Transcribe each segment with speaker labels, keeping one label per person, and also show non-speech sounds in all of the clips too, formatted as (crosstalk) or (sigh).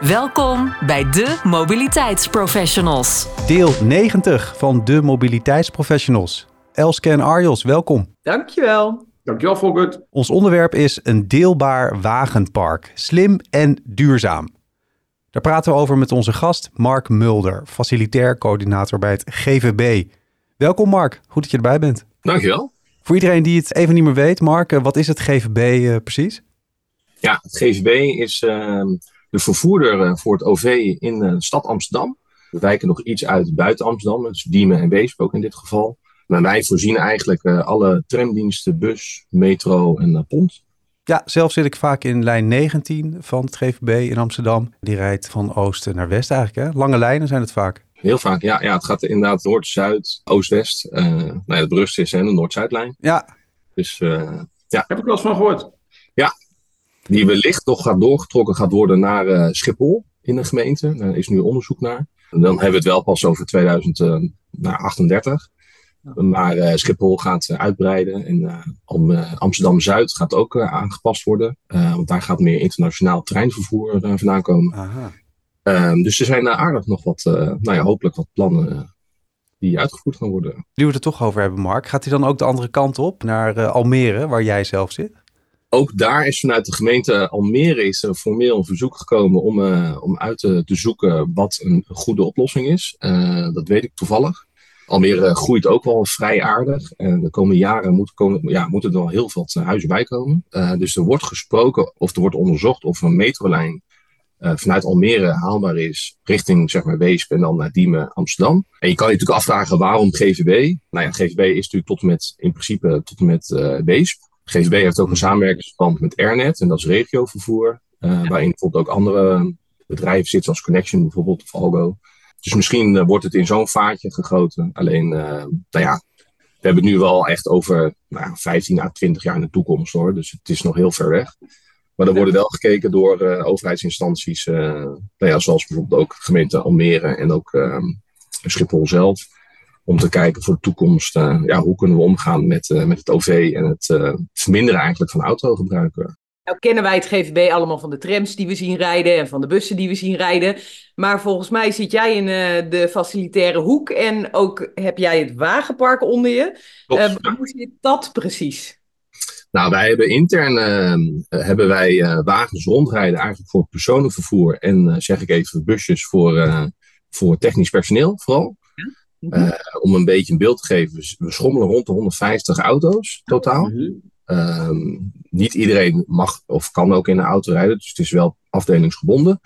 Speaker 1: Welkom bij de Mobiliteitsprofessionals.
Speaker 2: Deel 90 van de Mobiliteitsprofessionals. Elske en Arjos, welkom.
Speaker 3: Dankjewel.
Speaker 4: Dankjewel, Volkert.
Speaker 2: Ons onderwerp is een deelbaar wagenpark. Slim en duurzaam. Daar praten we over met onze gast Mark Mulder, facilitair coördinator bij het GVB. Welkom Mark, goed dat je erbij bent.
Speaker 4: Dankjewel.
Speaker 2: Voor iedereen die het even niet meer weet, Mark, eh, wat is het GVB uh, precies?
Speaker 4: Ja, het GVB is uh, de vervoerder uh, voor het OV in de stad Amsterdam. We wijken nog iets uit buiten Amsterdam, dus Diemen en Weesp ook in dit geval. Maar wij voorzien eigenlijk uh, alle tramdiensten, bus, metro en pont.
Speaker 2: Ja, zelf zit ik vaak in lijn 19 van het GVB in Amsterdam. Die rijdt van oosten naar west eigenlijk. Hè? Lange lijnen zijn het vaak.
Speaker 4: Heel vaak, ja. ja het gaat inderdaad noord, zuid, oost, west. Uh, nou ja, het berust is hè, de noord-zuidlijn.
Speaker 2: Ja.
Speaker 4: Dus uh, ja.
Speaker 3: Heb ik wel eens van gehoord.
Speaker 4: Ja, die wellicht nog gaat doorgetrokken gaat worden naar uh, Schiphol in de gemeente. Daar is nu onderzoek naar. En dan hebben we het wel pas over 2038. Maar uh, Schiphol gaat uh, uitbreiden en uh, Am Amsterdam-Zuid gaat ook aangepast worden. want daar gaat meer internationaal treinvervoer vandaan komen. Um, dus er zijn aardig nog wat, nou ja, hopelijk wat plannen die uitgevoerd gaan worden.
Speaker 2: Nu we het er toch over hebben, Mark, gaat hij dan ook de andere kant op, naar Almere, waar jij zelf zit?
Speaker 4: Ook daar is vanuit de gemeente Almere is formeel een verzoek gekomen om, om uit te, zoeken wat een goede oplossing is. dat weet ik toevallig. Almere groeit ook wel vrij aardig. En de komende jaren moet, komen, ja, moeten er wel heel veel huizen bij komen. Dus er wordt gesproken of er wordt onderzocht of een metrolijn vanuit Almere haalbaar is richting zeg maar, Weesp en dan naar Diemen, Amsterdam. En je kan je natuurlijk afvragen waarom GVB? Nou ja, GVB is natuurlijk tot en met, in principe tot en met Weesp. GVB heeft ook een samenwerkingsverband met Airnet en dat is regiovervoer. waarin bijvoorbeeld ook andere bedrijven zitten zoals Connection bijvoorbeeld of Algo. Dus misschien uh, wordt het in zo'n vaatje gegoten. Alleen, uh, nou ja, we hebben het nu wel echt over nou, 15 à 20 jaar in de toekomst hoor. Dus het is nog heel ver weg. Maar er worden wel gekeken door uh, overheidsinstanties, nou ja, zoals bijvoorbeeld ook gemeente Almere en ook Schiphol zelf. Om te kijken voor de toekomst, ja, hoe kunnen we omgaan met, met het OV en het verminderen eigenlijk van autogebruik.
Speaker 3: Nou kennen wij het GVB allemaal van de trams die we zien rijden en van de bussen die we zien rijden. Maar volgens mij zit jij in de facilitaire hoek en ook heb jij het wagenpark onder je. Hoe zit dat precies?
Speaker 4: Nou, wij hebben intern uh, hebben wij wagens rondrijden eigenlijk voor personenvervoer en zeg ik even busjes voor, voor technisch personeel vooral. Ja? om een beetje een beeld te geven, we schommelen rond de 150 auto's totaal. -hmm. Um, niet iedereen mag of kan ook in een auto rijden, dus het is wel afdelingsgebonden.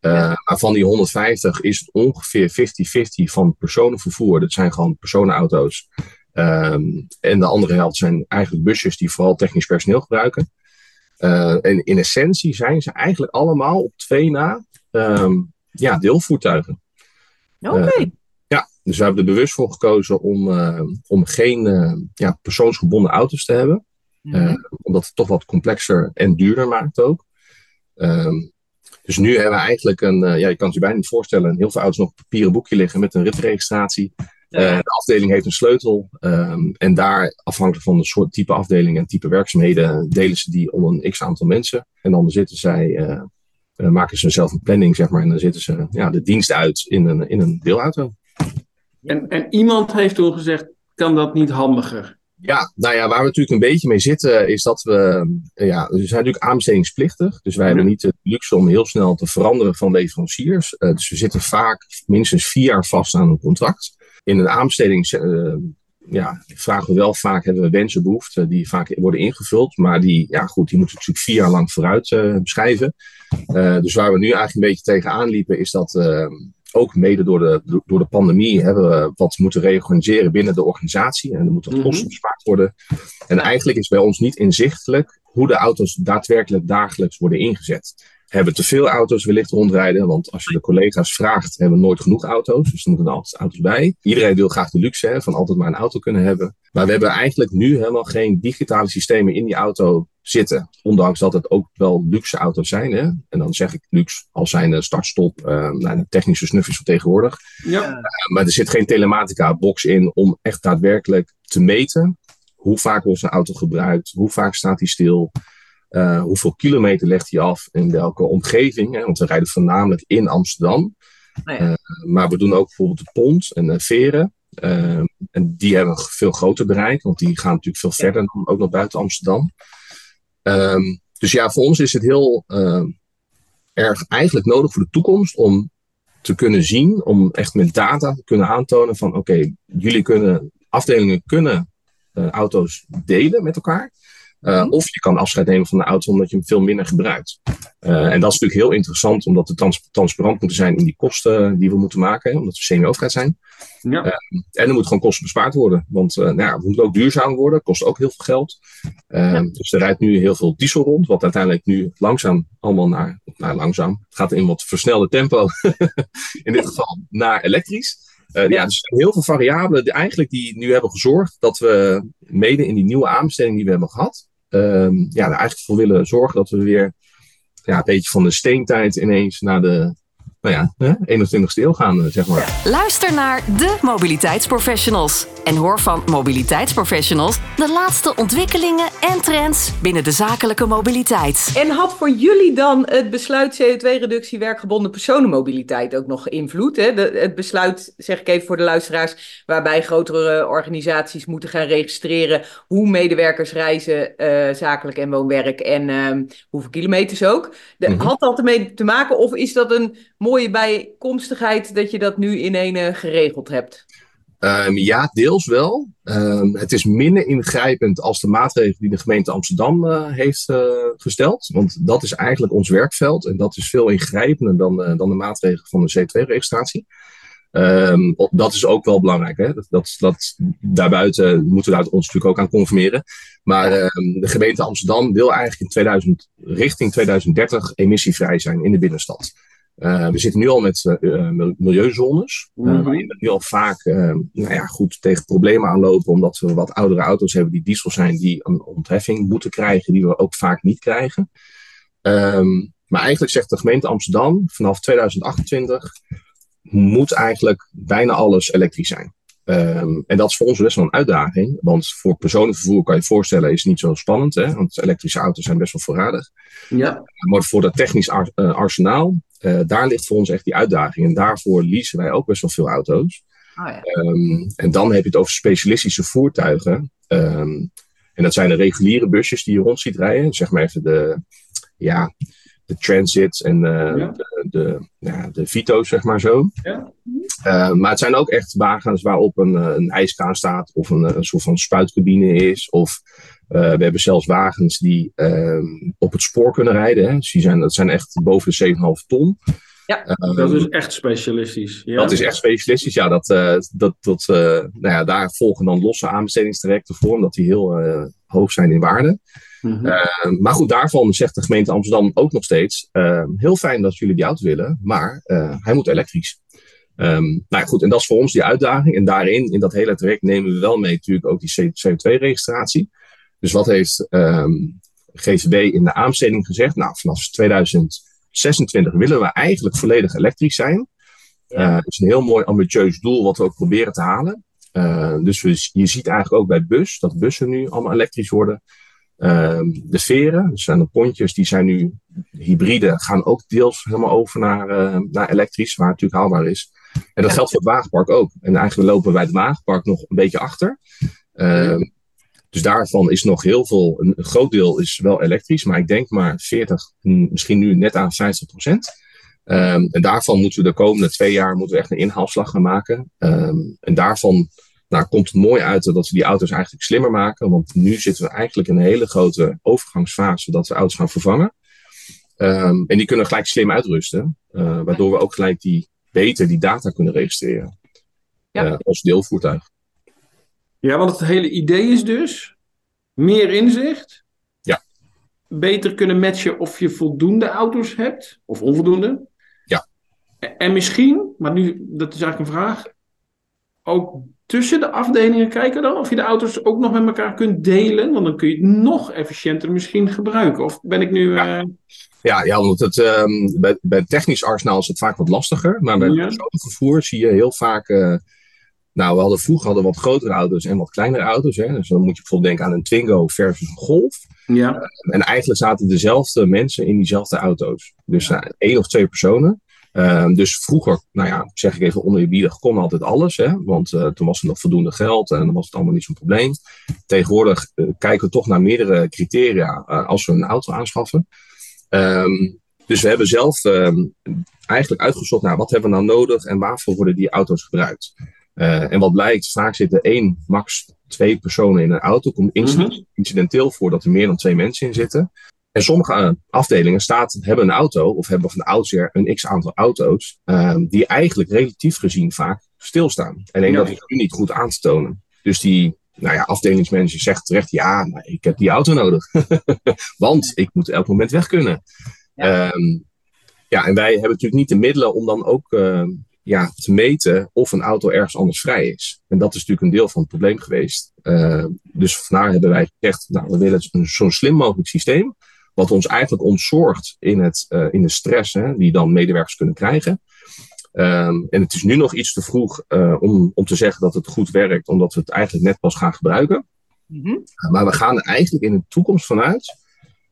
Speaker 4: Uh, ja. Maar van die 150 is het ongeveer 50-50 van personenvervoer. Dat zijn gewoon personenauto's. Um, en de andere helft zijn eigenlijk busjes die vooral technisch personeel gebruiken. Uh, en in essentie zijn ze eigenlijk allemaal op twee na um, ja, deelvoertuigen.
Speaker 3: Oké. Okay. Uh,
Speaker 4: dus we hebben er bewust voor gekozen om, om geen ja, persoonsgebonden auto's te hebben. Uh, omdat het toch wat complexer en duurder maakt ook. Um, dus nu hebben we eigenlijk een, ja, je kan het je bijna niet voorstellen, heel veel auto's nog op papieren boekje liggen met een ritregistratie. De afdeling heeft een sleutel um, en daar, afhankelijk van de soort type afdeling en type werkzaamheden, delen ze die om een x aantal mensen. En dan zitten zij, maken ze zelf een planning, zeg maar, en dan zitten ze ja, de dienst uit in een, in een deelauto.
Speaker 5: En, en iemand heeft toen gezegd, kan dat niet handiger?
Speaker 4: Ja, nou ja, waar we natuurlijk een beetje mee zitten is dat we, ja, we zijn natuurlijk aanbestedingsplichtig. Dus wij hebben niet de luxe om heel snel te veranderen van leveranciers. Uh, dus we zitten vaak minstens vier jaar vast aan een contract. In een aanbesteding uh, ja, vragen we wel vaak, hebben we wensen, behoeften die vaak worden ingevuld. Maar die, ja goed, die moeten natuurlijk vier jaar lang vooruit uh, beschrijven. dus waar we nu eigenlijk een beetje tegenaan liepen is dat ook mede door de, door de pandemie hebben we wat moeten reorganiseren binnen de organisatie. En er moeten kosten mm bespaard worden. En eigenlijk is bij ons niet inzichtelijk hoe de auto's daadwerkelijk dagelijks worden ingezet. Hebben te veel auto's wellicht rondrijden. Want als je de collega's vraagt, hebben we nooit genoeg auto's. Dus er moeten altijd auto's bij. Iedereen wil graag de luxe hè, van altijd maar een auto kunnen hebben. Maar we hebben eigenlijk nu helemaal geen digitale systemen in die auto zitten. Ondanks dat het ook wel luxe auto's zijn. Hè? En dan zeg ik luxe als zijn start-stop, uh, nou, de technische snufjes van tegenwoordig. Ja. Uh, maar er zit geen telematica-box in om echt daadwerkelijk te meten hoe vaak wordt een auto gebruikt, hoe vaak staat hij stil. Uh, hoeveel kilometer legt hij af in welke omgeving? Hè? Want we rijden voornamelijk in Amsterdam. Oh ja. uh, maar we doen ook bijvoorbeeld de Pont en de Veren. Uh, en die hebben een veel groter bereik, want die gaan natuurlijk veel verder dan ook nog buiten Amsterdam. Um, dus ja, voor ons is het heel erg eigenlijk nodig voor de toekomst om te kunnen zien, om echt met data te kunnen aantonen van oké, okay, jullie kunnen, afdelingen kunnen auto's delen met elkaar. Uh, mm-hmm. Of je kan afscheid nemen van de auto omdat je hem veel minder gebruikt. Uh, en dat is natuurlijk heel interessant, omdat we trans transparant moeten zijn in die kosten die we moeten maken, omdat we semi-overheid zijn. Ja. Uh, en er moet gewoon kosten bespaard worden, want nou ja, we moeten ook duurzaam worden, kost ook heel veel geld. Ja. Dus er rijdt nu heel veel diesel rond, wat uiteindelijk nu langzaam allemaal naar, nou langzaam, het gaat in wat versnelde tempo, (laughs) in dit geval naar elektrisch. Uh, ja. dus er zijn heel veel variabelen die eigenlijk die nu hebben gezorgd dat we mede in die nieuwe aanbesteding die we hebben gehad, um, ja, er eigenlijk voor willen zorgen dat we weer ja, een beetje van de steentijd ineens naar de nou ja, 21ste eeuw gaan, eh, zeg maar.
Speaker 1: Luister naar de mobiliteitsprofessionals. En hoor van mobiliteitsprofessionals de laatste ontwikkelingen en trends binnen de zakelijke mobiliteit.
Speaker 3: En had voor jullie dan het besluit CO2-reductie werkgebonden personenmobiliteit ook nog invloed? Hè? De, het besluit, zeg ik even voor de luisteraars, waarbij grotere organisaties moeten gaan registreren hoe medewerkers reizen, uh, zakelijk en woonwerk en uh, hoeveel kilometers ook. De, mm -hmm. Had dat ermee te maken of is dat een mooie bijkomstigheid dat je dat nu in een uh, geregeld hebt?
Speaker 4: Um, ja, deels wel. Um, het is minder ingrijpend als de maatregelen die de gemeente Amsterdam uh, heeft uh, gesteld. Want dat is eigenlijk ons werkveld en dat is veel ingrijpender dan, dan de maatregelen van de C2-registratie. Um, dat is ook wel belangrijk. Hè? Dat, dat, dat, daarbuiten moeten we daar ons natuurlijk ook aan conformeren. Maar de gemeente Amsterdam wil eigenlijk in 2000, richting 2030 emissievrij zijn in de binnenstad. Uh, we zitten nu al met uh, milieuzones, mm -hmm. waarin we nu al vaak nou ja, goed, tegen problemen aanlopen, omdat we wat oudere auto's hebben die diesel zijn, die een ontheffing moeten krijgen, die we ook vaak niet krijgen. Um, maar eigenlijk zegt de gemeente Amsterdam, vanaf 2028 moet eigenlijk bijna alles elektrisch zijn. Um, en dat is voor ons best wel een uitdaging, want voor personenvervoer kan je je voorstellen is niet zo spannend, hè? want elektrische auto's zijn best wel voorradig. Ja. Maar voor dat technisch ar arsenaal uh, daar ligt voor ons echt die uitdaging. En daarvoor leasen wij ook best wel veel auto's. Oh ja. um, en dan heb je het over specialistische voertuigen. Um, en dat zijn de reguliere busjes die je rond ziet rijden. Zeg maar even de, ja, de transits en uh, ja. de, de, ja, de Vito's, zeg maar zo. Ja. Uh, maar het zijn ook echt wagens waarop een, een ijskraan staat of een, een soort van spuitcabine is. Of uh, we hebben zelfs wagens die uh, op het spoor kunnen rijden. Hè. Dus die zijn, dat zijn echt boven de 7,5 ton.
Speaker 5: Ja, uh, dat is echt specialistisch.
Speaker 4: Ja. Dat is echt specialistisch, ja. Dat, uh, dat, dat, nou ja, daar volgen dan losse aanbestedingstrajecten voor, omdat die heel hoog zijn in waarde. Mm -hmm. maar goed, daarvan zegt de gemeente Amsterdam ook nog steeds: heel fijn dat jullie die auto willen, maar hij moet elektrisch. Um, nou ja, goed, en dat is voor ons die uitdaging. En daarin, in dat hele traject, nemen we wel mee natuurlijk ook die CO2-registratie. Dus wat heeft um, GVB in de aanbesteding gezegd? Nou, vanaf 2026 willen we eigenlijk volledig elektrisch zijn. Ja. Dat is een heel mooi ambitieus doel wat we ook proberen te halen. Dus we, je ziet eigenlijk ook bij bus dat bussen nu allemaal elektrisch worden. Uh, de veren, dus zijn de pontjes, die zijn nu hybride, gaan ook deels helemaal over naar, uh, naar elektrisch, waar het natuurlijk haalbaar is. En dat geldt voor het wagenpark ook. En eigenlijk lopen wij het wagenpark nog een beetje achter. Uh, dus daarvan is nog heel veel, een groot deel is wel elektrisch, maar ik denk maar 40, misschien nu net aan 50 procent. Um, en daarvan moeten we de komende twee jaar moeten we echt een inhaalslag gaan maken. En daarvan nou, komt het mooi uit dat we die auto's eigenlijk slimmer maken. Want nu zitten we eigenlijk in een hele grote overgangsfase dat we auto's gaan vervangen. Um, en die kunnen gelijk slim uitrusten. Uh, waardoor we ook gelijk die, beter die data kunnen registreren. Ja. Uh, als deelvoertuig.
Speaker 5: Ja, want het hele idee is dus meer inzicht.
Speaker 4: Ja.
Speaker 5: beter kunnen matchen of je voldoende auto's hebt of onvoldoende.
Speaker 4: Ja.
Speaker 5: En misschien, maar nu, dat is eigenlijk een vraag, ook tussen de afdelingen kijken dan? Of je de auto's ook nog met elkaar kunt delen? Want dan kun je het nog efficiënter misschien gebruiken. Of ben ik nu...
Speaker 4: Ja.
Speaker 5: eh,
Speaker 4: Ja, ja want het, ehm, bij, bij technisch arsenaal is het vaak wat lastiger. Maar bij het
Speaker 5: Ja.
Speaker 4: vervoer zie je heel vaak... eh, nou, we hadden vroeger hadden wat grotere auto's en wat kleinere auto's. Hè? Dus dan moet je bijvoorbeeld denken aan een Twingo versus een Golf.
Speaker 5: ja.
Speaker 4: En eigenlijk zaten dezelfde mensen in diezelfde auto's. Dus eh, één of twee personen. Ehm, dus vroeger, nou ja, zeg ik even oneerbiedig, kon altijd alles. Hè? Want eh, toen was er nog voldoende geld en dan was het allemaal niet zo'n probleem. Tegenwoordig eh, kijken we toch naar meerdere criteria eh, als we een auto aanschaffen. Ehm, dus we hebben zelf ehm, eigenlijk uitgezocht naar wat hebben we nou nodig en waarvoor worden die auto's gebruikt. En wat blijkt, vaak zitten één, max twee personen in een auto. Komt incident- incidenteel voor dat er meer dan twee mensen in zitten. En sommige afdelingen staat, hebben een auto of hebben van oudsher een x aantal auto's. ehm, die eigenlijk relatief gezien vaak stilstaan. En alleen
Speaker 5: Ja.
Speaker 4: dat is nu niet goed aan te tonen. Dus die nou ja, afdelingsmanager zegt terecht, ja, maar ik heb die auto nodig. (laughs) Want ik moet elk moment weg kunnen.
Speaker 3: Ja.
Speaker 4: Ehm, ja, en wij hebben natuurlijk niet de middelen om dan ook ehm, ja, te meten of een auto ergens anders vrij is. En dat is natuurlijk een deel van het probleem geweest. Ehm, dus vandaar hebben wij gezegd, nou, we willen een- zo'n slim mogelijk systeem. Wat ons eigenlijk ontzorgt in, het, eh, in de stress hè, die dan medewerkers kunnen krijgen. Ehm, en het is nu nog iets te vroeg eh, om, om te zeggen dat het goed werkt, omdat we het eigenlijk net pas gaan gebruiken.
Speaker 3: Mhm.
Speaker 4: Maar we gaan er eigenlijk in de toekomst vanuit,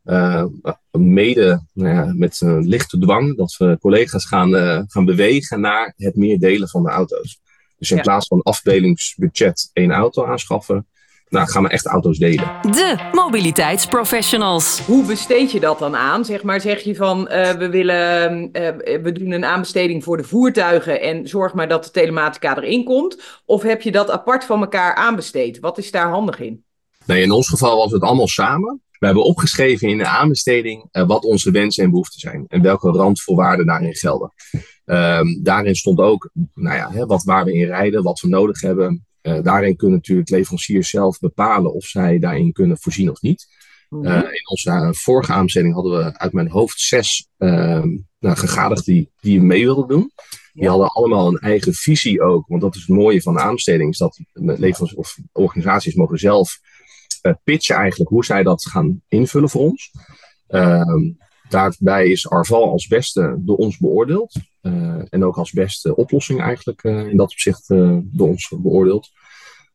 Speaker 4: eh, mede nou ja, met een lichte dwang, dat we collega's gaan, gaan bewegen naar het meer delen van de auto's. Dus in
Speaker 3: Ja.
Speaker 4: plaats van afdelingsbudget één auto aanschaffen, nou, gaan we echt auto's delen.
Speaker 1: De mobiliteitsprofessionals.
Speaker 3: Hoe besteed je dat dan aan? Zeg maar, zeg je van eh, we willen, eh, we doen een aanbesteding voor de voertuigen en zorg maar dat de telematica erin komt. Of heb je dat apart van elkaar aanbesteed? Wat is daar handig in?
Speaker 4: Nee, in ons geval was het allemaal samen. We hebben opgeschreven in de aanbesteding eh, wat onze wensen en behoeften zijn en welke randvoorwaarden daarin gelden. Ehm, daarin stond ook nou ja, hè, wat, waar we in rijden, wat we nodig hebben. Eh, daarin kunnen natuurlijk leveranciers zelf bepalen of zij daarin kunnen voorzien of niet.
Speaker 3: Mhm.
Speaker 4: Eh, in onze eh, vorige aanbesteding hadden we uit mijn hoofd zes ehm nou, gegadigden die, die mee wilden doen. Die hadden allemaal een eigen visie ook. Want dat is het mooie van de aanbesteding. Is dat leveranciers of organisaties mogen zelf pitchen eigenlijk hoe zij dat gaan invullen voor ons. Ehm, daarbij is Arval als beste door ons beoordeeld. Eh, en ook als beste oplossing eigenlijk eh, in dat opzicht eh, door ons beoordeeld.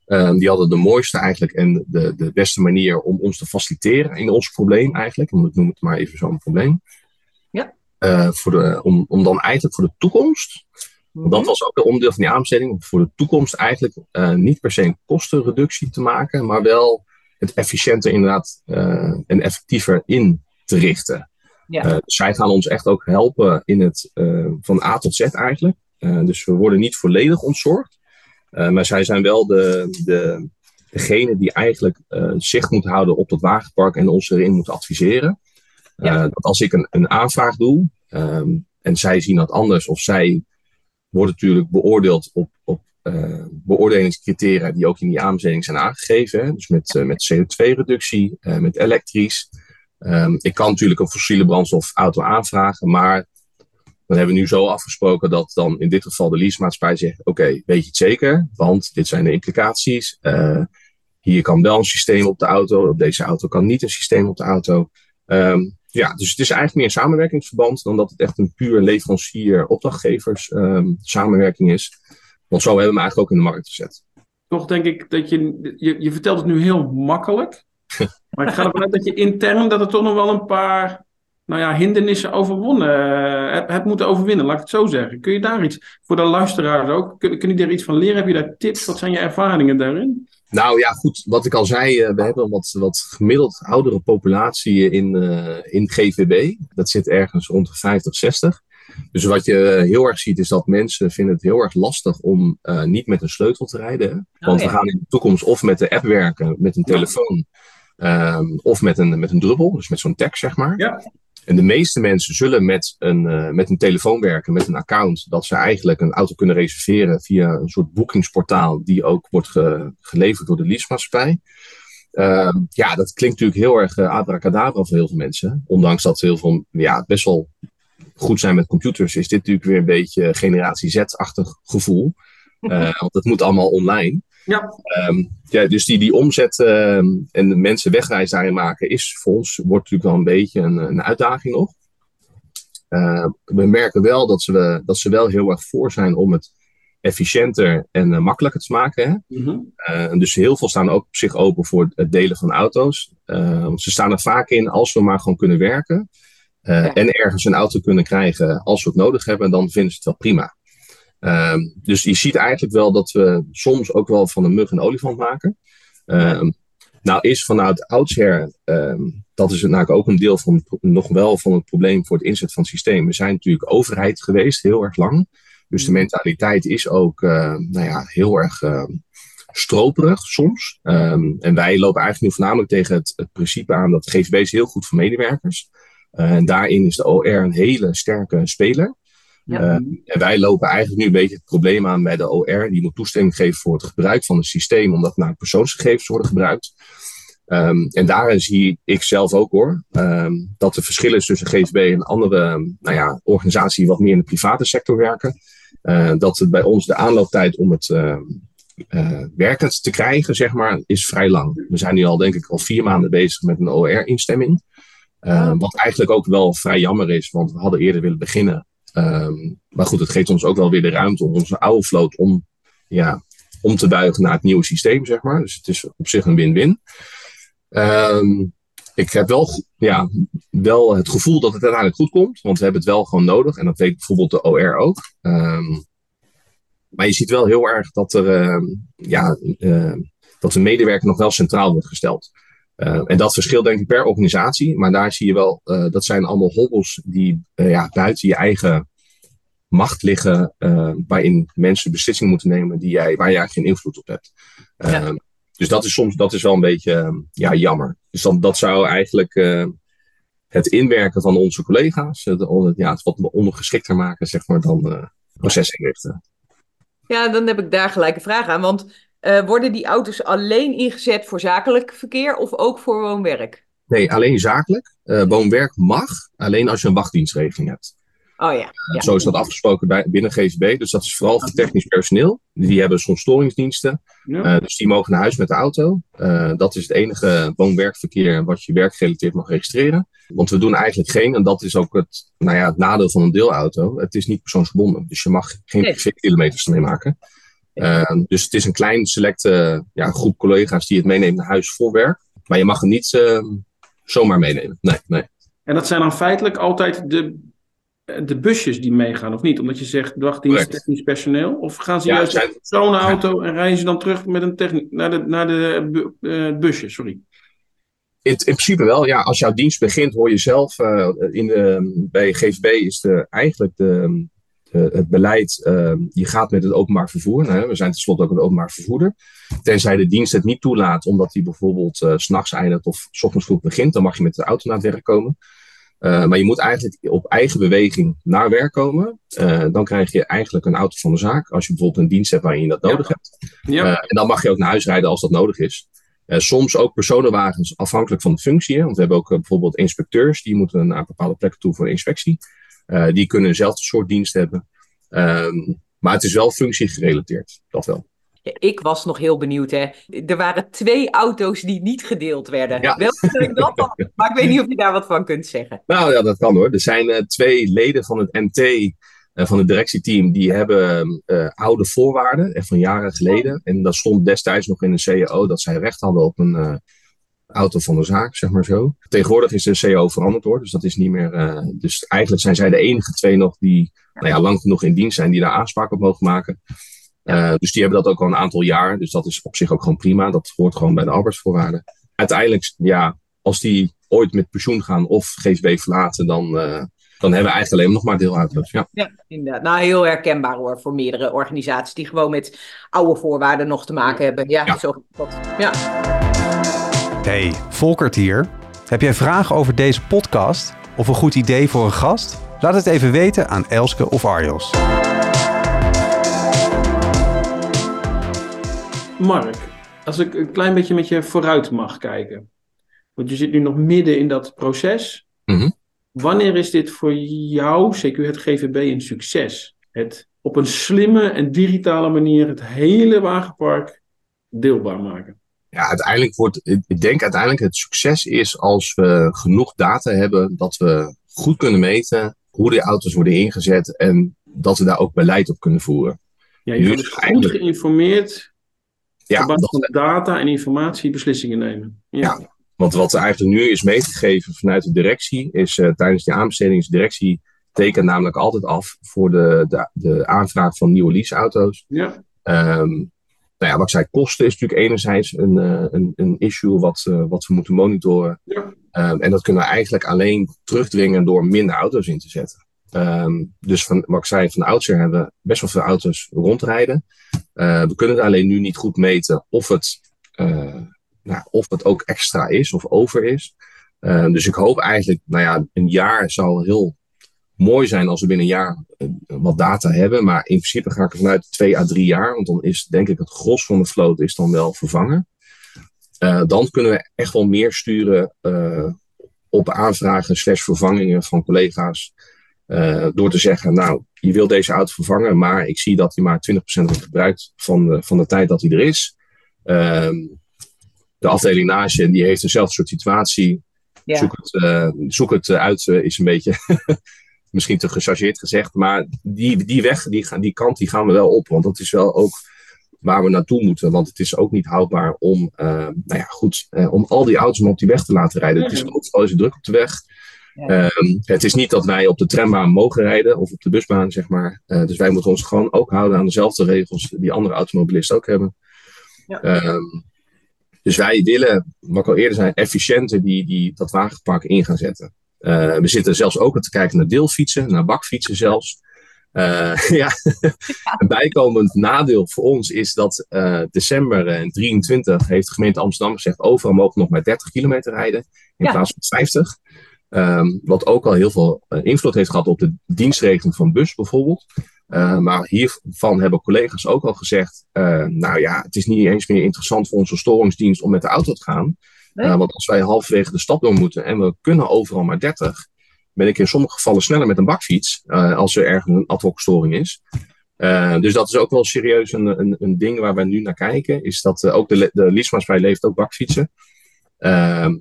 Speaker 4: Ehm, die hadden de mooiste eigenlijk en de, de beste manier om ons te faciliteren in ons probleem eigenlijk. Want ik noem het maar even zo'n probleem.
Speaker 3: Ja.
Speaker 4: Voor de, om, om dan eigenlijk voor de toekomst want dat was ook een onderdeel van die aanbesteding. Om voor de toekomst eigenlijk niet per se een kostenreductie te maken, maar wel het efficiënter inderdaad en effectiever in te richten.
Speaker 3: Ja.
Speaker 4: Eh, dus zij gaan ons echt ook helpen in het eh, van A tot Z eigenlijk. Eh, dus we worden niet volledig ontzorgd. Maar zij zijn wel de, de, degene die eigenlijk zicht moet houden op dat wagenpark en ons erin moet adviseren.
Speaker 3: Ja.
Speaker 4: Dat als ik een, een aanvraag doe ehm, en zij zien dat anders of zij wordt natuurlijk beoordeeld op, op beoordelingscriteria die ook in die aanbesteding zijn aangegeven. Hè? Dus met, met CO2-reductie, eh, met elektrisch. Ehm, ik kan natuurlijk een fossiele brandstofauto aanvragen, maar dan hebben we nu zo afgesproken dat dan in dit geval de leasemaatschappij zegt: Oké, weet je het zeker? Want dit zijn de implicaties. Eh, hier kan wel een systeem op de auto, op deze auto kan niet een systeem op de auto. Ehm, ja, dus het is eigenlijk meer een samenwerkingsverband dan dat het echt een puur leverancier-opdrachtgevers ehm, samenwerking is. Want zo hebben we hem eigenlijk ook in de markt gezet.
Speaker 5: Toch denk ik dat je, je, je vertelt het nu heel makkelijk. (laughs) Maar ik ga ervan uit dat je intern dat er toch nog wel een paar nou ja, hindernissen overwonnen eh, hebt, hebt moeten overwinnen, laat ik het zo zeggen. Kun je daar iets, voor de luisteraars ook, kun, kun je daar iets van leren? Heb je daar tips? Wat zijn je ervaringen daarin?
Speaker 4: Nou ja, goed. Wat ik al zei, eh, we hebben een wat, wat gemiddeld oudere populatie in, eh, in GVB. Dat zit ergens rond de 50, 60. Dus wat je heel erg ziet is dat mensen vinden het heel erg lastig om eh, niet met een sleutel te rijden. hè. Want
Speaker 3: ja.
Speaker 4: we gaan in de toekomst of met de app werken, met een
Speaker 5: Ja.
Speaker 4: Ehm, of met een, met een druppel, dus met zo'n tag zeg maar.
Speaker 5: Ja.
Speaker 4: En de meeste mensen zullen met een, eh, met een telefoon werken, met een account, dat ze eigenlijk een auto kunnen reserveren via een soort boekingsportaal die ook wordt ge- geleverd door de leasemaatschappij. Ehm, ja, dat klinkt natuurlijk heel erg uh, abracadabra voor heel veel mensen. Ondanks dat heel veel, ja, best wel goed zijn met computers, is dit natuurlijk weer een beetje generatie Z-achtig gevoel. Uh, (laughs) want het moet allemaal online.
Speaker 5: Ja.
Speaker 4: Um, ja, dus die, die omzet uh, en de mensen wegreis daarin maken, is voor ons wordt natuurlijk wel een beetje een, een uitdaging nog. Uh, we merken wel dat ze, dat ze wel heel erg voor zijn om het efficiënter en uh, makkelijker te maken. Hè?
Speaker 5: Mhm.
Speaker 4: Dus heel veel staan ook op zich open voor het delen van auto's. Want ze staan er vaak in als we maar gewoon kunnen werken. Ja. En ergens een auto kunnen krijgen als we het nodig hebben, dan vinden ze het wel prima. Ehm, dus je ziet eigenlijk wel dat we soms ook wel van een mug een olifant maken. Um, nou is vanuit oudsher, um, dat is natuurlijk ook een deel van nog wel van het probleem voor het inzet van het systeem. We zijn natuurlijk overheid geweest heel erg lang. Dus de mentaliteit is ook uh, nou ja, heel erg uh, stroperig soms. Um, en wij lopen eigenlijk nu voornamelijk tegen het, het principe aan dat GVB is heel goed voor medewerkers. Uh, en daarin is de OR een hele sterke speler.
Speaker 5: Ja.
Speaker 4: Uh, en wij lopen eigenlijk nu een beetje het probleem aan bij de OR. Die moet toestemming geven voor het gebruik van het systeem, omdat naar persoonsgegevens worden gebruikt. Um, en daarin zie ik zelf ook hoor, um, dat er verschillen is tussen GVB en andere nou ja, organisaties die wat meer in de private sector werken. Uh, dat het bij ons de aanlooptijd om het uh, uh, werkend te krijgen, zeg maar, is vrij lang. We zijn nu al denk ik al vier maanden bezig met een OR-instemming. Uh, wat eigenlijk ook wel vrij jammer is, want we hadden eerder willen beginnen. Um, maar goed, het geeft ons ook wel weer de ruimte om onze oude vloot om, ja, om te buigen naar het nieuwe systeem, zeg maar. Dus het is op zich een win-win. Um, ik heb wel, ja, wel het gevoel dat het uiteindelijk goed komt, want we hebben het wel gewoon nodig. En dat weet bijvoorbeeld de OR ook. Um, maar je ziet wel heel erg dat, er, ja, uh, dat de medewerker nog wel centraal wordt gesteld. Uh, en dat verschilt denk ik per organisatie. Maar daar zie je wel, uh, dat zijn allemaal hobbels die uh, ja, buiten je eigen macht liggen. waarin mensen beslissingen moeten nemen die jij, waar je eigenlijk geen invloed op hebt. Ja. Dus dat is soms dat is wel een beetje ja, jammer. Dus dan, dat zou eigenlijk het inwerken van onze collega's, het, ja, het wat ondergeschikter maken, zeg maar, dan procesinrichten.
Speaker 3: Ja, dan heb ik daar gelijk een vraag aan. Want uh, worden die auto's alleen ingezet voor zakelijk verkeer of ook voor woon-werk?
Speaker 4: Nee, alleen zakelijk. Uh, woon-werk mag, alleen als je een wachtdienstregeling hebt.
Speaker 3: Oh ja.
Speaker 4: Uh,
Speaker 3: ja.
Speaker 4: Zo is dat afgesproken bij, binnen GVB. Dus dat is vooral voor technisch personeel. Die hebben soms storingsdiensten.
Speaker 5: Ja.
Speaker 4: dus die mogen naar huis met de auto. dat is het enige woon-werkverkeer wat je werkgerelateerd mag registreren. Want we doen eigenlijk geen, en dat is ook het, nou ja, het nadeel van een deelauto. Het is niet persoonsgebonden. Dus je mag geen
Speaker 3: Nee.
Speaker 4: privé-kilometers ermee maken. Uh, dus het is een klein selecte ja, groep collega's die het meeneemt naar huis voor werk. Maar je mag hem niet uh, zomaar meenemen. Nee, nee.
Speaker 5: En dat zijn dan feitelijk altijd de, de busjes die meegaan, of niet? Omdat je zegt,
Speaker 4: Correct.
Speaker 5: technisch personeel. Of gaan ze
Speaker 4: Ja,
Speaker 5: juist
Speaker 4: het zijn-
Speaker 5: zo'n auto en rijden ze dan terug met een techni- naar de, naar de bu- eh, busje? Sorry.
Speaker 4: In, in principe wel. Ja, als jouw dienst begint, hoor je zelf. Uh, in de, bij GVB is de, eigenlijk de, het beleid. Uh, je gaat met het openbaar vervoer. Nou, we zijn tenslotte ook een openbaar vervoerder. Tenzij de dienst het niet toelaat, omdat die bijvoorbeeld uh, s'nachts eindigt of s ochtends vroeg begint, dan mag je met de auto naar het werk komen. Uh, maar je moet eigenlijk op eigen beweging naar werk komen. Uh, dan krijg je eigenlijk een auto van de zaak. Als je bijvoorbeeld een dienst hebt waarin je dat
Speaker 5: Ja.
Speaker 4: nodig hebt.
Speaker 5: Ja,
Speaker 4: Uh, en dan mag je ook naar huis rijden als dat nodig is. Soms ook personenwagens afhankelijk van de functie. Hè? Want we hebben ook bijvoorbeeld inspecteurs die moeten naar bepaalde plekken toe voor inspectie. Uh, die kunnen eenzelfde soort dienst hebben. Um, maar het is wel functiegerelateerd, dat wel.
Speaker 3: Ik was nog heel benieuwd, hè. Er waren twee auto's die niet gedeeld werden.
Speaker 4: Ja.
Speaker 3: Welke dat dan? (laughs) Maar ik weet niet of je daar wat van kunt zeggen.
Speaker 4: Nou ja, dat kan hoor. Er zijn uh, twee leden van het MT, uh, van het directieteam, die hebben uh, oude voorwaarden, echt van jaren geleden. En dat stond destijds nog in de CAO dat zij recht hadden op een auto van de zaak, zeg maar zo. Tegenwoordig is de CAO veranderd hoor, dus dat is niet meer. Uh, dus eigenlijk zijn zij de enige twee nog die nou ja, lang genoeg in dienst zijn, die daar aanspraak op mogen maken. Uh, dus die hebben dat ook al een aantal jaar. Dus dat is op zich ook gewoon prima. Dat hoort gewoon bij de arbeidsvoorwaarden. Uiteindelijk, ja, als die ooit met pensioen gaan of GSB verlaten, dan, uh, dan hebben we eigenlijk alleen nog maar deelauto's. Ja.
Speaker 3: Ja, inderdaad. Nou, heel herkenbaar hoor voor meerdere organisaties die gewoon met oude voorwaarden nog te maken hebben. Ja,
Speaker 4: Ja.
Speaker 3: zo dat. Ja.
Speaker 2: Hey, Volkert hier. Heb jij vragen over deze podcast of een goed idee voor een gast? Laat het even weten aan Elske of Arjos.
Speaker 5: Mark, als ik een klein beetje met je vooruit mag kijken. Want je zit nu nog midden in dat proces.
Speaker 4: Mhm.
Speaker 5: Wanneer is dit voor jou, CQ het GVB, een succes? Het op een slimme en digitale manier het hele wagenpark deelbaar maken.
Speaker 4: Ja, uiteindelijk wordt, ik denk uiteindelijk het succes is als we genoeg data hebben dat we goed kunnen meten hoe de auto's worden ingezet en dat we daar ook beleid op kunnen voeren.
Speaker 5: Ja, je wordt goed geïnformeerd,
Speaker 4: Ja,
Speaker 5: op basis
Speaker 4: dat-
Speaker 5: van data en informatie beslissingen nemen. Ja.
Speaker 4: Ja. Want wat er eigenlijk nu is meegegeven vanuit de directie, is eh, tijdens die aanbesteding, is de directie tekent namelijk altijd af voor de, de, de aanvraag van nieuwe leaseauto's.
Speaker 5: ja.
Speaker 4: Ehm nou ja, wat ik zei, kosten is natuurlijk enerzijds een, eh, een, een issue wat, eh, wat we moeten monitoren.
Speaker 5: Ja.
Speaker 4: Ehm, en dat kunnen we eigenlijk alleen terugdringen door minder auto's in te zetten. Ehm, dus van, wat ik zei, van oudsher hebben we best wel veel auto's rondrijden. Eh, we kunnen alleen nu niet goed meten of het, nou, of het ook extra is of over is. Ehm, dus ik hoop eigenlijk, nou ja, een jaar zou heel mooi zijn als we binnen een jaar eh, wat data hebben. Maar in principe ga ik ervan uit twee à drie jaar. Want dan is denk ik het gros van de vloot is dan wel vervangen. Eh, dan kunnen we echt wel meer sturen eh, op aanvragen slash vervangingen van collega's. Door te zeggen, nou, je wil deze auto vervangen, maar ik zie dat hij maar 20% wordt gebruikt van de, van de tijd dat hij er is. Ehm, de afdeling Nage, die heeft dezelfde soort situatie.
Speaker 3: Ja.
Speaker 4: Zoek het, zoek het uit, is een beetje (laughs) misschien te gechargeerd gezegd. Maar die, die weg, die, gaan- die kant, die gaan we wel op. Want dat is wel ook waar we naartoe moeten. Want het is ook niet houdbaar om, eh, nou ja, goed, eh, om al die auto's maar op die weg te laten rijden. Het is
Speaker 5: Mhm.
Speaker 4: overal is druk op de weg.
Speaker 3: Ja.
Speaker 4: Ehm, het is niet dat wij op de trambaan mogen rijden of op de busbaan, zeg maar. Eh, dus wij moeten ons gewoon ook houden aan dezelfde regels die andere automobilisten ook hebben.
Speaker 3: Ja.
Speaker 4: Ehm, dus wij willen, wat ik al eerder zei, efficiënter die, die, dat wagenpark in gaan zetten. Eh, we zitten zelfs ook te kijken naar deelfietsen, naar bakfietsen zelfs. Eh, (laughs) ja, een bijkomend nadeel voor ons is dat eh, december eh, 23 heeft de gemeente Amsterdam gezegd overal mogen nog maar 30 kilometer rijden in
Speaker 3: Ja.
Speaker 4: plaats van 50. Ehm, wat ook al heel veel invloed heeft gehad op de dienstregeling van bus bijvoorbeeld. Maar hiervan hebben collega's ook al gezegd, nou ja, het is niet eens meer interessant voor onze storingsdienst om met de auto te gaan.
Speaker 3: Nee.
Speaker 4: Want als wij halverwege de stad door moeten en we kunnen overal maar 30, ben ik in sommige gevallen sneller met een bakfiets eh, als er ergens een ad hoc storing is. Eh, dus dat is ook wel serieus een, een, een ding waar we nu naar kijken. Is dat eh, ook de, de leasemaatschappij levert ook bakfietsen. Ehm,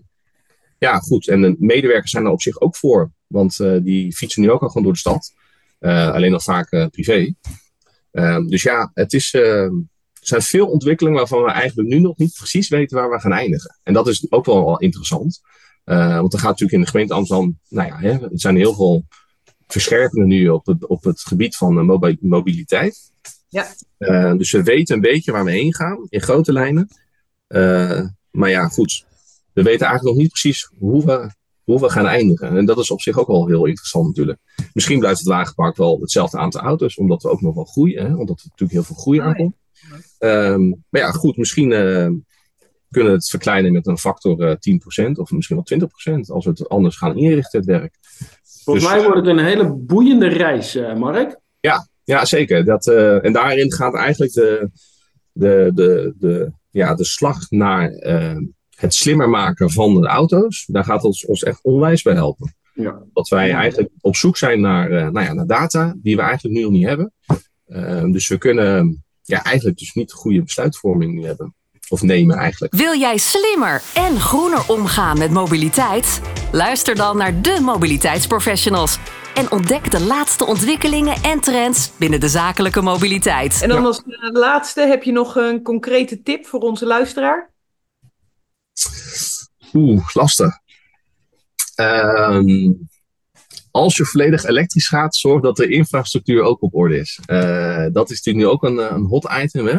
Speaker 4: ja, goed. En de medewerkers zijn er op zich ook voor. Want die fietsen nu ook al gewoon door de stad. Alleen nog vaak privé. Ehm, dus ja, het is, eh, er zijn veel ontwikkelingen waarvan we eigenlijk nu nog niet precies weten waar we gaan eindigen. En dat is ook wel, interessant. Eh, want er gaat natuurlijk in de gemeente Amsterdam, nou ja, hè, er zijn heel veel verscherpingen nu op het, op het gebied van eh, mobi- mobiliteit.
Speaker 3: Ja.
Speaker 4: Eh, dus we weten een beetje waar we heen gaan, in grote lijnen. Maar ja, goed. We weten eigenlijk nog niet precies hoe we, hoe we gaan eindigen. En dat is op zich ook wel heel interessant natuurlijk. Misschien blijft het wagenpark wel hetzelfde aantal auto's, omdat we ook nog wel groeien. Hè? Omdat er natuurlijk heel veel groei
Speaker 3: Oh
Speaker 4: aankomt. Ehm, maar ja, goed, misschien eh, kunnen we het verkleinen met een factor eh 10% of misschien wel 20% als we het anders gaan inrichten, het werk.
Speaker 5: Volgens
Speaker 4: Dus-
Speaker 5: mij wordt het een hele boeiende reis, eh, Mark.
Speaker 4: Ja, zeker. Dat, eh, en daarin gaat eigenlijk de, de, de, de, ja, de slag naar eh, het slimmer maken van de auto's. Daar gaat ons, ons echt onwijs bij helpen.
Speaker 5: Ja.
Speaker 4: Dat wij
Speaker 3: Ja.
Speaker 4: eigenlijk op zoek zijn naar, eh, nou ja, naar data die we eigenlijk nu nog niet hebben. Eh, dus we kunnen ja, eigenlijk dus niet goede besluitvorming nu hebben. Of nemen eigenlijk.
Speaker 1: Wil jij slimmer en groener omgaan met mobiliteit? Luister dan naar de mobiliteitsprofessionals en ontdek de laatste ontwikkelingen en trends binnen de zakelijke mobiliteit.
Speaker 3: En dan als eh, laatste, heb je nog een concrete tip voor onze luisteraar?
Speaker 4: Oeh, lastig. Ehm, als je volledig elektrisch gaat, zorg dat de infrastructuur ook op orde is. Eh, dat is natuurlijk nu ook een, eh, een hot item, hè?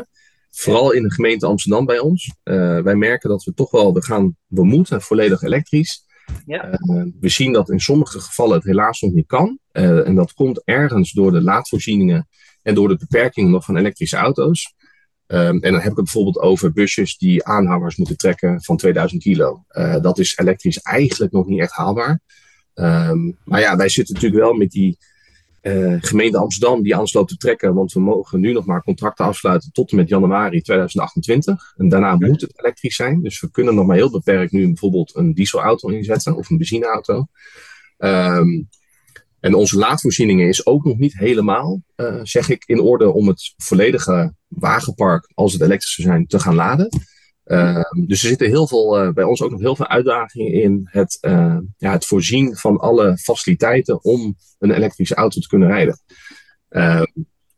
Speaker 4: Vooral in de gemeente Amsterdam bij ons. Eh, wij merken dat we toch wel, we gaan, we moeten volledig elektrisch.
Speaker 3: Ja.
Speaker 4: We zien dat in sommige gevallen het helaas nog niet kan. En dat komt ergens door de laadvoorzieningen en door de beperkingen nog van elektrische auto's. Ehm, en dan heb ik het bijvoorbeeld over busjes die aanhangers moeten trekken van 2000 kilo. Dat is elektrisch eigenlijk nog niet echt haalbaar. Ehm, maar ja, wij zitten natuurlijk wel met die uh, gemeente Amsterdam die aansloot te trekken, want we mogen nu nog maar contracten afsluiten tot en met januari 2028. En daarna moet het elektrisch zijn. Dus we kunnen nog maar heel beperkt nu bijvoorbeeld een dieselauto inzetten of een benzineauto. Um, en onze laadvoorzieningen is ook nog niet helemaal, uh, zeg ik, in orde om het volledige wagenpark, als het elektrisch zou zijn, te gaan laden. Uh, dus er zitten heel veel, uh, bij ons ook nog heel veel uitdagingen in het, ja, het voorzien van alle faciliteiten om een elektrische auto te kunnen rijden. Ehm,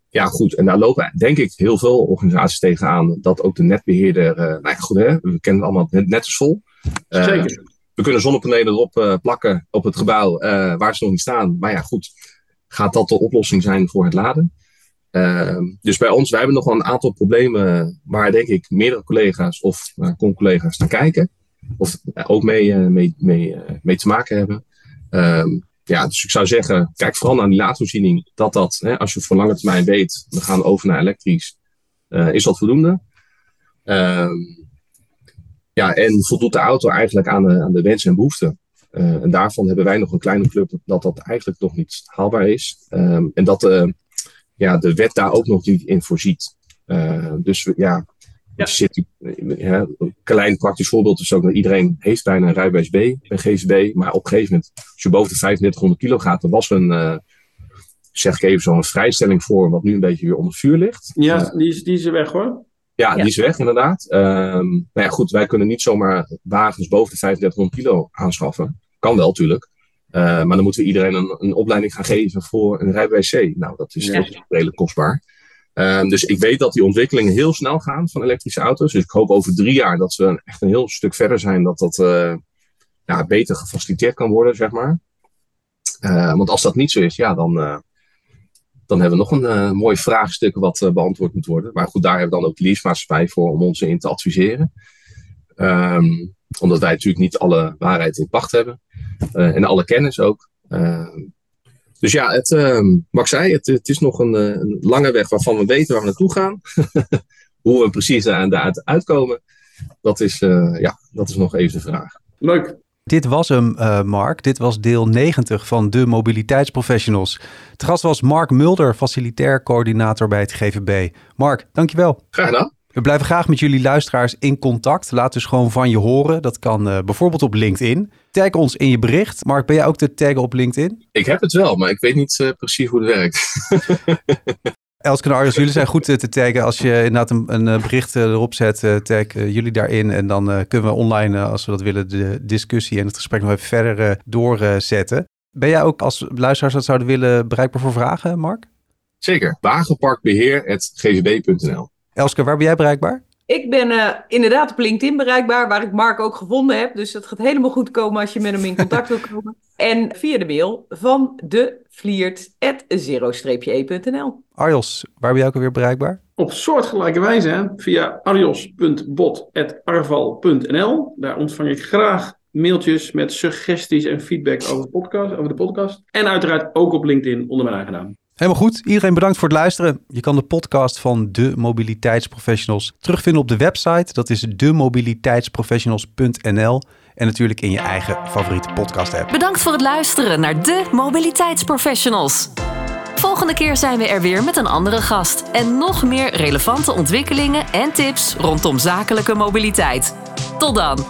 Speaker 4: ja, goed. En daar lopen denk ik heel veel organisaties tegenaan. Dat ook de netbeheerder, nou ja, goed hè, we kennen allemaal het net, is vol.
Speaker 5: Zeker.
Speaker 4: We kunnen zonnepanelen erop uh, plakken op het gebouw waar ze nog niet staan. Maar ja, goed, gaat dat de oplossing zijn voor het laden? Uh, dus bij ons, wij hebben nog wel een aantal problemen waar denk ik meerdere collega's of uh, collega's naar kijken. Of ook mee, mee, mee, mee te maken hebben. Ehm, ja, dus ik zou zeggen, kijk vooral naar die laadvoorziening. Dat dat, hè, als je voor lange termijn weet, we gaan over naar elektrisch, is dat voldoende. Ehm, ja, en voldoet de auto eigenlijk aan de, aan de wensen en behoeften. Uh, en daarvan hebben wij nog een kleine club dat dat eigenlijk nog niet haalbaar is. Um, en dat uh, ja, de wet daar ook nog niet in voorziet. Uh, dus ja, ja. Zit, ja, een klein praktisch voorbeeld is ook dat iedereen heeft bijna een rijbewijs B, een GVB. Maar op een gegeven moment, als je boven de 3500 kilo gaat, dan was een, zeg ik even zo'n vrijstelling voor, wat nu een beetje weer onder vuur ligt.
Speaker 5: Ja, die, is, die is weg hoor.
Speaker 4: Ja, die is weg inderdaad. Um, nou ja, goed, wij kunnen niet zomaar wagens boven de 3500 kilo aanschaffen. Kan wel, natuurlijk. Uh, maar dan moeten we iedereen een, een, opleiding gaan geven voor een rijbewijs C. Nou, dat is ja. redelijk kostbaar. Um, dus ik weet dat die ontwikkelingen heel snel gaan van elektrische auto's. Dus ik hoop over drie jaar dat we echt een heel stuk verder zijn. Dat dat uh, ja, beter gefaciliteerd kan worden, zeg maar. Uh, want als dat niet zo is, ja, dan dan hebben we nog een mooi vraagstuk wat beantwoord moet worden. Maar goed, daar hebben we dan ook de leasemaatschappij voor om ons in te adviseren. Um, omdat wij natuurlijk niet alle waarheid in pacht hebben. Uh, en alle kennis ook. Ehm, dus ja, het, ehm, zei, het, het is nog een, een, lange weg waarvan we weten waar we naartoe gaan. (laughs) Hoe we precies daar uitkomen, dat is, ja, dat is nog even de vraag.
Speaker 5: Leuk.
Speaker 2: Dit was hem, uh, Mark. Dit was deel 90 van de mobiliteitsprofessionals. Het gast was Mark Mulder, facilitair coördinator bij het GVB. Mark, dankjewel.
Speaker 4: Graag gedaan.
Speaker 2: We blijven graag met jullie luisteraars in contact. Laat dus gewoon van je horen. Dat kan uh, bijvoorbeeld op LinkedIn. Tag ons in je bericht. Mark, ben jij ook te taggen op LinkedIn?
Speaker 4: Ik heb het wel, maar ik weet niet uh, precies hoe het werkt. (laughs)
Speaker 2: Elske en jullie zijn goed te taggen. Als je inderdaad een, een bericht erop zet, tag jullie daarin. En dan uh, kunnen we online, als we dat willen, de discussie en het gesprek nog even verder doorzetten. Ben jij ook als luisteraars dat zouden willen bereikbaar voor vragen, Mark?
Speaker 4: Zeker. Wagenparkbeheer.gvb.nl
Speaker 2: Elske, waar ben jij bereikbaar?
Speaker 3: Ik ben uh, inderdaad op LinkedIn bereikbaar, waar ik Mark ook gevonden heb. Dus dat gaat helemaal goed komen als je met hem in contact wil komen. (laughs) En via de mail van de vliert.zero-e.nl.
Speaker 2: Arjos, waar ben jij ook alweer bereikbaar?
Speaker 5: Op soortgelijke wijze, hè? via arjos.bot.arval.nl. Daar ontvang ik graag mailtjes met suggesties en feedback over de podcast. Over de podcast. En uiteraard ook op LinkedIn onder mijn eigen naam.
Speaker 2: Helemaal goed. Iedereen bedankt voor het luisteren. Je kan de podcast van de Mobiliteitsprofessionals terugvinden op de website. Dat is demobiliteitsprofessionals.nl. En natuurlijk in je eigen favoriete podcast app.
Speaker 1: Bedankt voor het luisteren naar de Mobiliteitsprofessionals. Volgende keer zijn we er weer met een andere gast. En nog meer relevante ontwikkelingen en tips rondom zakelijke mobiliteit. Tot dan!